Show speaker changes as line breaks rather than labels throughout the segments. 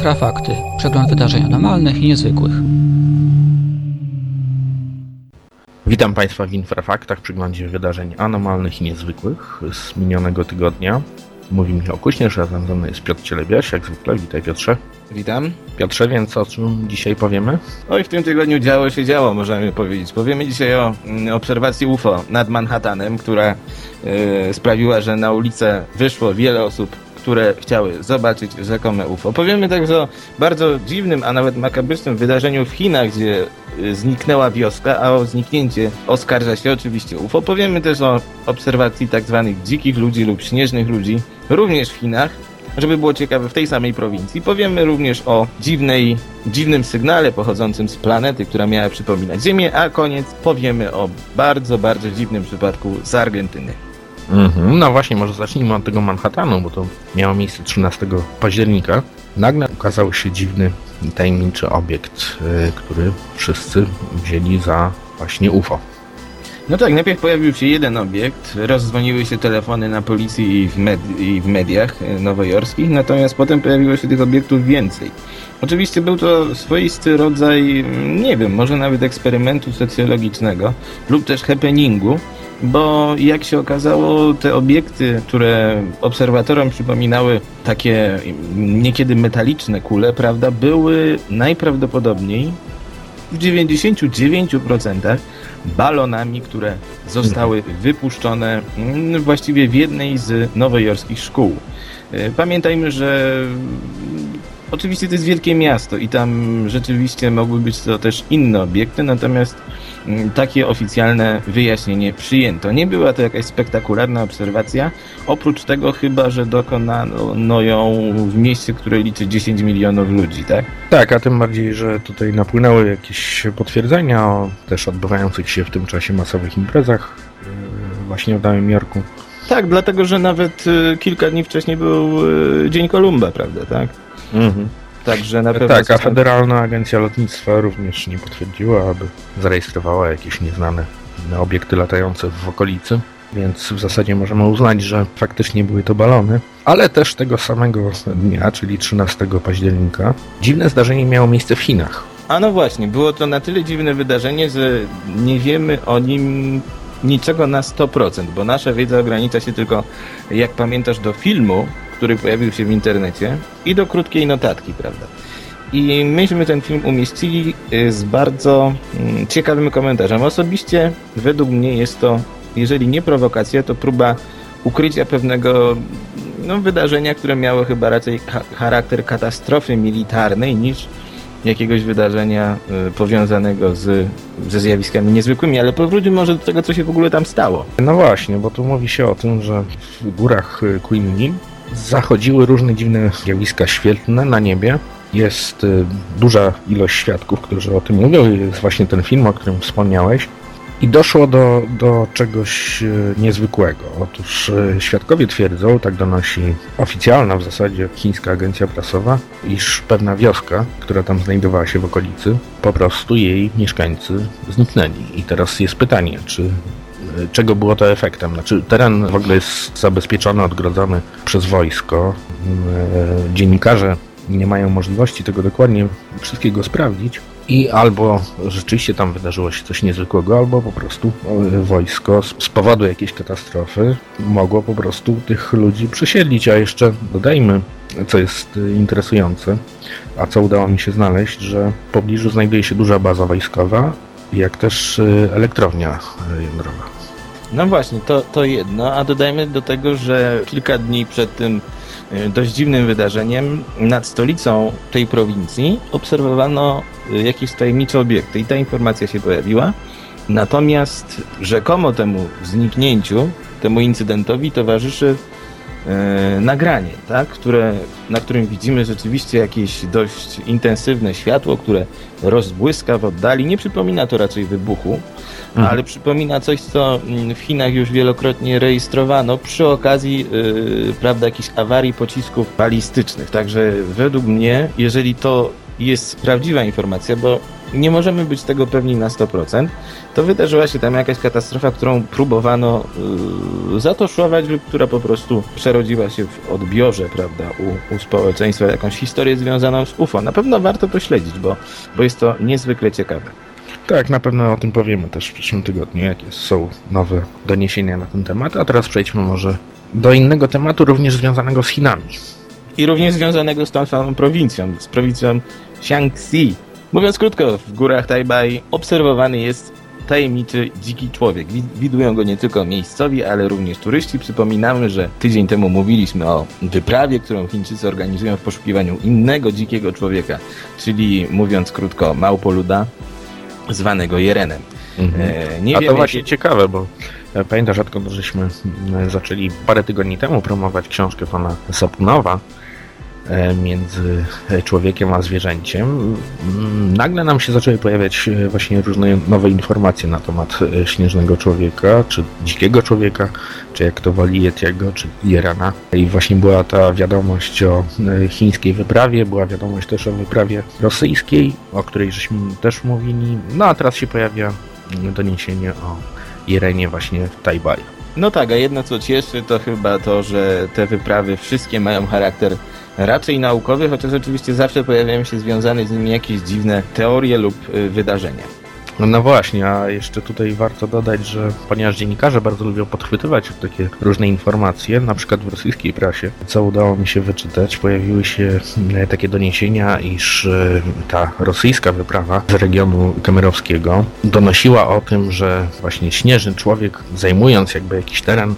Infrafakty. Przegląd wydarzeń anormalnych i niezwykłych.
Witam Państwa w Infrafaktach, przeglądzie wydarzeń anormalnych i niezwykłych z minionego tygodnia. Mówi Michał Kuśnierz, a ze mną jest Piotr Cielebiaś, jak zwykle. Witaj Piotrze.
Witam.
Piotrze, więc o czym dzisiaj powiemy?
Oj, w tym tygodniu działo się działo, możemy powiedzieć. Powiemy dzisiaj o mm, obserwacji UFO nad Manhattanem, która y, sprawiła, że na ulicę wyszło wiele osób, które chciały zobaczyć rzekome UFO. Powiemy także o bardzo dziwnym, a nawet makabrycznym wydarzeniu w Chinach, gdzie y, zniknęła wioska, a o zniknięcie oskarża się oczywiście UFO. Powiemy też o obserwacji tak zwanych dzikich ludzi lub śnieżnych ludzi, również w Chinach, żeby było ciekawe, w tej samej prowincji. Powiemy również o dziwnej, dziwnym sygnale pochodzącym z planety, która miała przypominać Ziemię, a koniec powiemy o bardzo, bardzo dziwnym przypadku z Argentyny.
Mhm. No właśnie, może zacznijmy od tego Manhattanu, bo to miało miejsce 13 października. Nagle ukazał się dziwny i tajemniczy obiekt, y, który wszyscy wzięli za właśnie UFO.
No tak, najpierw pojawił się jeden obiekt, rozdzwoniły się telefony na policji i w, med- i w mediach e, nowojorskich, natomiast potem pojawiło się tych obiektów więcej. Oczywiście był to swoisty rodzaj, nie wiem, może nawet eksperymentu socjologicznego lub też happeningu, bo jak się okazało, te obiekty, które obserwatorom przypominały takie niekiedy metaliczne kule, prawda, były najprawdopodobniej w 99% balonami, które zostały wypuszczone mm, właściwie w jednej z nowojorskich szkół. E, Pamiętajmy, że oczywiście to jest wielkie miasto i tam rzeczywiście mogły być to też inne obiekty, natomiast mm, takie oficjalne wyjaśnienie przyjęto. Nie była to jakaś spektakularna obserwacja, oprócz tego chyba, że dokonano ją w mieście, które liczy 10 milionów ludzi, tak?
Tak, a tym bardziej, że tutaj napłynęły jakieś potwierdzenia o też odbywających się w tym czasie masowych imprezach yy, właśnie w Nowym Jorku.
Tak, dlatego, że nawet y, kilka dni wcześniej był y, Dzień Kolumba, prawda, tak?
Mhm.
Także na pewno...
Tak, a Federalna Agencja Lotnictwa również nie potwierdziła, aby zarejestrowała jakieś nieznane obiekty latające w okolicy. Więc w zasadzie możemy uznać, że faktycznie były to balony. Ale też tego samego dnia, czyli 13 października, dziwne zdarzenie miało miejsce w Chinach.
A no właśnie, było to na tyle dziwne wydarzenie, że nie wiemy o nim niczego na 100%, bo nasza wiedza ogranicza się tylko, jak pamiętasz, do filmu, który pojawił się w internecie i do krótkiej notatki, prawda? I myśmy ten film umieścili y, z bardzo mm, ciekawym komentarzem. Osobiście, według mnie jest to, jeżeli nie prowokacja, to próba ukrycia pewnego no, wydarzenia, które miało chyba raczej cha- charakter katastrofy militarnej niż jakiegoś wydarzenia y, powiązanego z, ze zjawiskami niezwykłymi, ale powróćmy może do tego, co się w ogóle tam stało.
No właśnie, bo tu mówi się o tym, że w górach y, Quinnin zachodziły różne dziwne zjawiska świetlne na niebie. Jest y, duża ilość świadków, którzy o tym mówią. Jest właśnie ten film, o którym wspomniałeś. I doszło do, do czegoś y, niezwykłego. Otóż y, świadkowie twierdzą, tak donosi oficjalna w zasadzie chińska agencja prasowa, iż pewna wioska, która tam znajdowała się w okolicy, po prostu jej mieszkańcy zniknęli. I teraz jest pytanie, czy czego było to efektem. Znaczy, teren w ogóle jest zabezpieczony, odgrodzony przez wojsko. E, Dziennikarze nie mają możliwości tego dokładnie wszystkiego sprawdzić. I albo rzeczywiście tam wydarzyło się coś niezwykłego, albo po prostu e, wojsko z powodu jakiejś katastrofy mogło po prostu tych ludzi przesiedlić. A jeszcze dodajmy, co jest e, interesujące, a co udało mi się znaleźć, że w pobliżu znajduje się duża baza wojskowa, jak też elektrownia jądrowa.
No właśnie, to, to jedno, a dodajmy do tego, że kilka dni przed tym y, dość dziwnym wydarzeniem nad stolicą tej prowincji obserwowano y, jakieś tajemnicze obiekty i ta informacja się pojawiła. Natomiast rzekomo temu zniknięciu, temu incydentowi towarzyszy e, nagranie, tak? które, na którym widzimy rzeczywiście jakieś dość intensywne światło, które rozbłyska w oddali. Nie przypomina to raczej wybuchu,
Mhm.
ale przypomina coś, co mm, w Chinach już wielokrotnie rejestrowano przy okazji yy, prawda, jakichś awarii pocisków balistycznych. Także według mnie, jeżeli to jest prawdziwa informacja, bo nie możemy być tego pewni na 100%, to wydarzyła się tam jakaś katastrofa, którą próbowano yy, zatoszować, lub która po prostu przerodziła się w odbiorze, prawda, u, u społeczeństwa, jakąś historię związaną z UFO. Na pewno warto to śledzić, bo, bo jest to niezwykle ciekawe.
Tak, na pewno o tym powiemy też w przyszłym tygodniu, jakie są nowe doniesienia na ten temat. A teraz przejdźmy może do innego tematu, również związanego z Chinami.
I również związanego z tą samą prowincją, z prowincją Shaanxi. Mówiąc krótko, w górach Tajbai obserwowany jest tajemniczy dziki człowiek. Widują go nie tylko miejscowi, ale również turyści. Przypominamy, że tydzień temu mówiliśmy o wyprawie, którą Chińczycy organizują w poszukiwaniu innego dzikiego człowieka, czyli mówiąc krótko, małpoluda, zwanego Jerenem.
Mhm. E, A to właśnie ciekawe, bo e, pamiętasz, odkąd żeśmy e, zaczęli parę tygodni temu promować książkę pana Sapunowa, między człowiekiem a zwierzęciem, mm, nagle nam się zaczęły pojawiać e, właśnie różne nowe informacje na temat e, śnieżnego człowieka, czy dzikiego człowieka, czy jak to woli Yetiego, czy Jerana. I właśnie była ta wiadomość o chińskiej wyprawie, była wiadomość też o wyprawie rosyjskiej, o której żeśmy też mówili. No a teraz się pojawia doniesienie o Jerenie właśnie w Tajbaju.
No tak, a jedno co cieszy to chyba to, że te wyprawy wszystkie mają charakter raczej naukowy, chociaż oczywiście zawsze pojawiają się związane z nimi jakieś dziwne teorie lub y, wydarzenia.
No, no właśnie, a jeszcze tutaj warto dodać, że ponieważ dziennikarze bardzo lubią podchwytywać takie różne informacje, na przykład w rosyjskiej prasie, co udało mi się wyczytać, pojawiły się mm, takie doniesienia, iż y, ta rosyjska wyprawa z regionu kamerowskiego donosiła o tym, że właśnie śnieżny człowiek, zajmując jakby jakiś teren,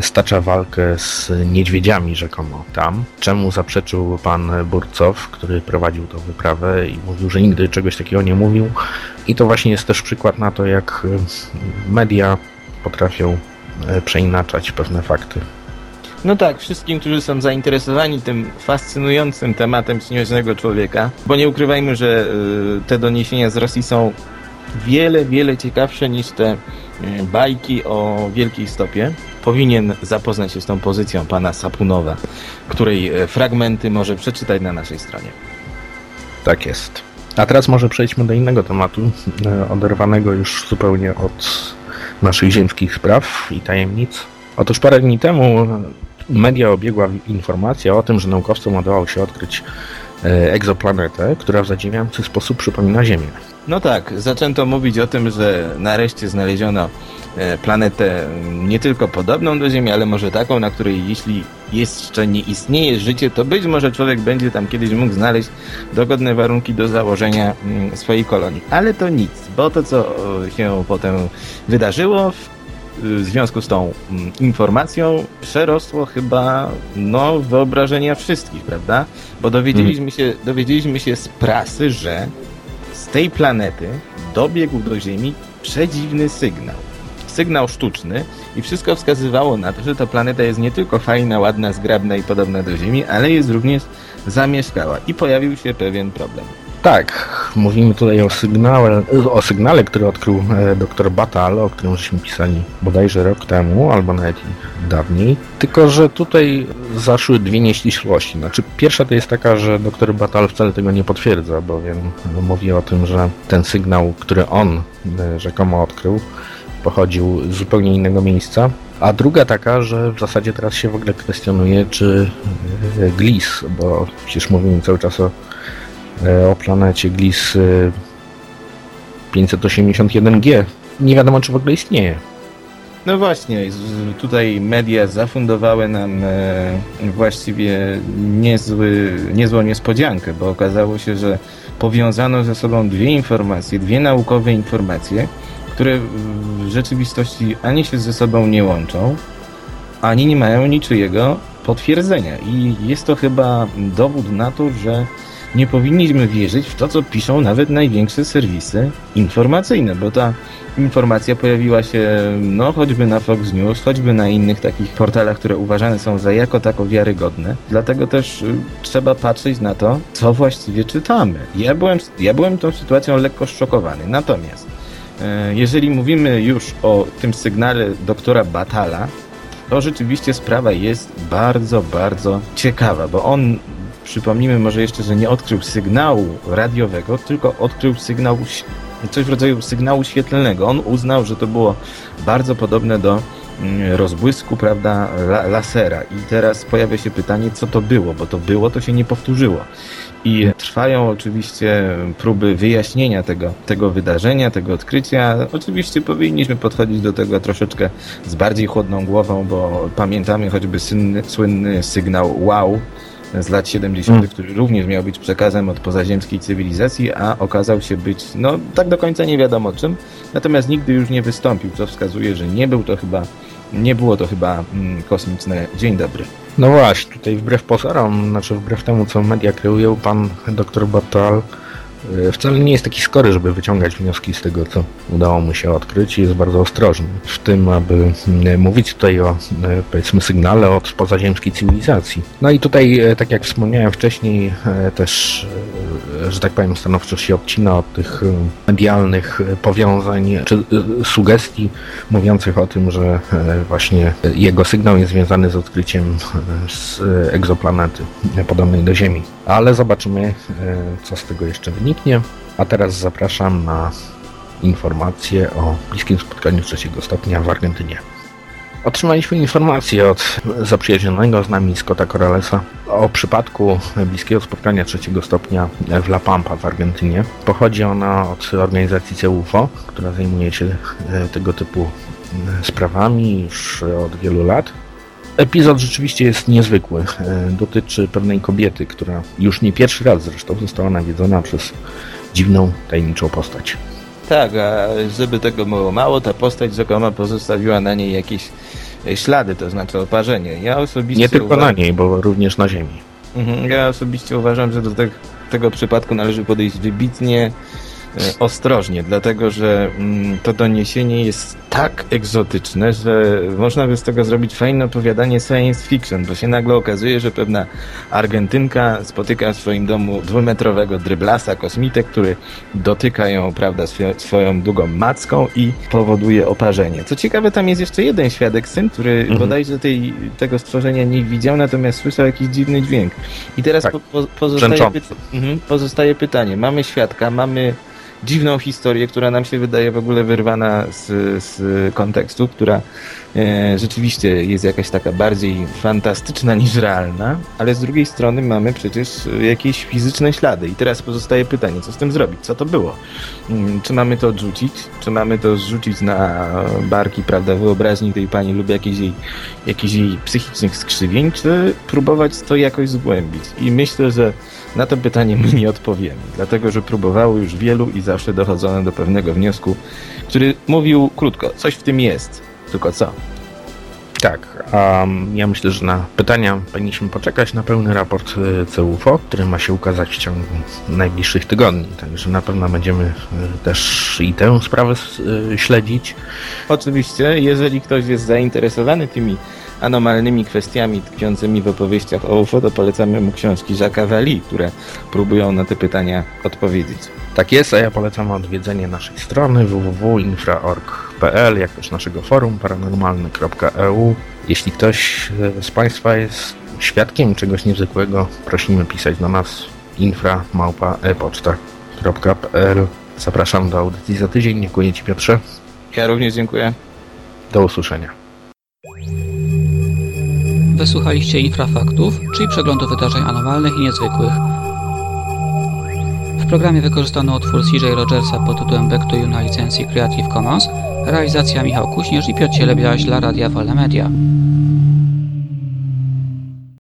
stacza walkę z niedźwiedziami rzekomo tam, czemu zaprzeczył pan Burcow, który prowadził tę wyprawę i mówił, że nigdy czegoś takiego nie mówił. I to właśnie jest też przykład na to, jak e, media potrafią e, przeinaczać pewne fakty.
No tak, wszystkim, którzy są zainteresowani tym fascynującym tematem śnieżnego człowieka, bo nie ukrywajmy, że te doniesienia z Rosji są wiele, wiele ciekawsze niż te bajki o wielkiej stopie powinien zapoznać się z tą pozycją pana Sapunowa, której e, fragmenty może przeczytać na naszej stronie.
Tak jest. A teraz może przejdźmy do innego tematu, e, oderwanego już zupełnie od naszych ziemskich spraw i tajemnic. Otóż parę dni temu media obiegła informacja o tym, że naukowcom udało się odkryć e, egzoplanetę, która w zadziwiający sposób przypomina Ziemię.
No tak, zaczęto mówić o tym, że nareszcie znaleziono E, planetę nie tylko podobną do Ziemi, ale może taką, na której jeśli jeszcze nie istnieje życie, to być może człowiek będzie tam kiedyś mógł znaleźć dogodne warunki do założenia mm, swojej kolonii. Ale to nic, bo to co się potem wydarzyło w związku z tą mm, informacją przerosło chyba no, wyobrażenia wszystkich, prawda? Bo dowiedzieliśmy się, dowiedzieliśmy się z prasy, że z tej planety dobiegł do Ziemi przedziwny sygnał sygnał sztuczny i wszystko wskazywało na to, że ta planeta jest nie tylko fajna, ładna, zgrabna i podobna do Ziemi, ale jest również zamieszkała i pojawił się pewien problem.
Tak, mówimy tutaj o sygnale, o sygnale, który odkrył e, dr Batal, o którym żeśmy pisali bodajże rok temu, albo nawet dawniej. Tylko, że tutaj zaszły dwie nieścisłości. Znaczy, pierwsza to jest taka, że dr Batal wcale tego nie potwierdza, bowiem mówi o tym, że ten sygnał, który on e, rzekomo odkrył, pochodził z zupełnie innego miejsca. A druga taka, że w zasadzie teraz się w ogóle kwestionuje, czy e, Glis, bo przecież mówimy cały czas o, o planecie Glis 581G, e, nie wiadomo, czy w ogóle istnieje.
No właśnie, tutaj media zafundowały nam właściwie niezły, niezłą niespodziankę, bo okazało się, że powiązano ze sobą dwie informacje, dwie naukowe informacje, które w rzeczywistości ani się ze sobą nie łączą, ani nie mają niczyjego potwierdzenia. I jest to chyba dowód na to, że nie powinniśmy wierzyć w to, co piszą nawet największe serwisy informacyjne, bo ta informacja pojawiła się no choćby na Fox News, choćby na innych takich portalach, które uważane są za jako tako wiarygodne. Dlatego też y, trzeba patrzeć na to, co właściwie czytamy. Ja byłem, ja byłem tą sytuacją lekko szokowany. Natomiast E, jeżeli mówimy już o tym sygnale doktora Batala, to rzeczywiście sprawa jest bardzo, bardzo ciekawa, bo on przypomnijmy może jeszcze, że nie odkrył sygnału radiowego, tylko odkrył sygnał, coś w rodzaju sygnału świetlnego. On uznał, że to było bardzo podobne do mm, rozbłysku, prawda, la, lasera. I teraz pojawia się pytanie, co to było, bo to było, to się nie powtórzyło. I trwają oczywiście próby wyjaśnienia tego, tego wydarzenia, tego odkrycia. Oczywiście powinniśmy podchodzić do tego troszeczkę z bardziej chłodną głową, bo pamiętamy choćby synny, słynny sygnał wow z lat 70., mm. który również miał być przekazem od pozaziemskiej cywilizacji, a okazał się być, no tak do końca nie wiadomo czym, natomiast nigdy już nie wystąpił, co wskazuje, że nie był to chyba, nie było to chyba mm, kosmiczne dzień dobry.
No właśnie, tutaj wbrew pozorom, znaczy wbrew temu, co media kreują, pan dr Bartal E, wcale nie jest taki skory, żeby wyciągać wnioski z tego, co udało mu się odkryć i jest bardzo ostrożny w tym, aby mm, mówić tutaj o, e, powiedzmy, sygnale od pozaziemskiej cywilizacji. No i tutaj, e, tak jak wspomniałem wcześniej, też, że tak powiem, stanowczo się odcina od tych medialnych powiązań czy sugestii mówiących o tym, że właśnie jego sygnał jest związany z odkryciem z egzoplanety podobnej do Ziemi. Ale zobaczymy, co z tego jeszcze wynika wyniknie. A teraz zapraszam na informacje o bliskim spotkaniu trzeciego stopnia w Argentynie. Otrzymaliśmy informację od zaprzyjaźnionego z nami Scotta Corralesa o przypadku bliskiego spotkania trzeciego stopnia w La Pampa w Argentynie. Pochodzi ona od organizacji CUFO, która zajmuje się e, tego typu sprawami już od wielu lat. Epizod rzeczywiście jest niezwykły. E, dotyczy pewnej kobiety, która już nie pierwszy raz zresztą została nawiedzona przez dziwną, tajemniczą postać.
Tak, a żeby tego było mało, ta postać rzekoma pozostawiła na niej jakieś e, ślady, to znaczy oparzenie. Ja osobiście
nie tylko uważam... na niej, bo również na ziemi.
Mhm, ja osobiście uważam, że do te, tego przypadku należy podejść wybitnie E, ostrożnie, dlatego że mm, to doniesienie jest tak egzotyczne, że można by z tego zrobić fajne opowiadanie science fiction, bo się nagle okazuje, że pewna Argentynka spotyka w swoim domu dwumetrowego dryblasa, kosmitę, który dotyka ją, prawda, swoją długą macką i powoduje oparzenie. Co ciekawe, tam jest jeszcze jeden świadek, syn, który mhm. bodajże tej, tego stworzenia nie widział, natomiast słyszał jakiś dziwny dźwięk. I teraz tak. po, po, pozostaje, py mhm, pozostaje pytanie. Mamy świadka, mamy dziwną historię, która nam się wydaje w ogóle wyrwana z, z kontekstu, która e, rzeczywiście jest jakaś taka bardziej fantastyczna niż realna, ale z drugiej strony mamy przecież jakieś fizyczne ślady. I teraz pozostaje pytanie, co z tym zrobić? Co to było? Hmm, czy mamy to odrzucić? Czy mamy to zrzucić na barki, prawda, wyobraźni tej pani lub jakichś jej, jakichś jej psychicznych skrzywień, czy próbować to jakoś zgłębić? I myślę, że na to pytanie my nie odpowiemy, dlatego że próbowało już wielu i zawsze dochodzono do pewnego wniosku, który mówił krótko, coś w tym jest, tylko co?
Tak, um, ja myślę, że na pytania powinniśmy poczekać na pełny raport y, CUFO, który ma się ukazać w ciągu najbliższych tygodni, także na pewno będziemy y, też i tę sprawę y, śledzić.
Oczywiście, jeżeli ktoś jest zainteresowany tymi anomalnymi kwestiami tkwiącymi w opowieściach o UFO, to polecamy mu książki Jacques'a Vallée, które próbują na te pytania odpowiedzieć.
Tak jest, a ja polecam odwiedzenie naszej strony www.infra.org.pl, jak też naszego forum paranormalny.eu. Jeśli ktoś z Państwa jest świadkiem czegoś niezwykłego, prosimy pisać do nas infra.małpa.epoczta.pl Zapraszam do audycji za tydzień. Dziękuję Ci Piotrze.
Ja również dziękuję.
Do usłyszenia.
Wysłuchaliście Infrafaktów, czyli przeglądu wydarzeń anormalnych i niezwykłych. Programie wykorzystano utwór CJ Rogersa pod tytułem Back to You na licencji Creative Commons, realizacja Michał Kuśnierz i Piotr Cielebiaś dla Radia Wolne Media.